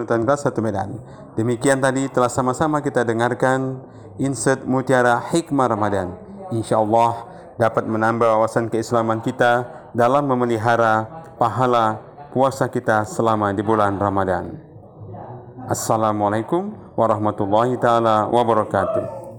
Sultan kelas 1 Medan. Demikian tadi telah sama-sama kita dengarkan insert Mutiara Hikmah Ramadan. Insya Allah dapat menambah wawasan keislaman kita dalam memelihara pahala puasa kita selama di bulan Ramadan. Assalamualaikum warahmatullahi taala wabarakatuh.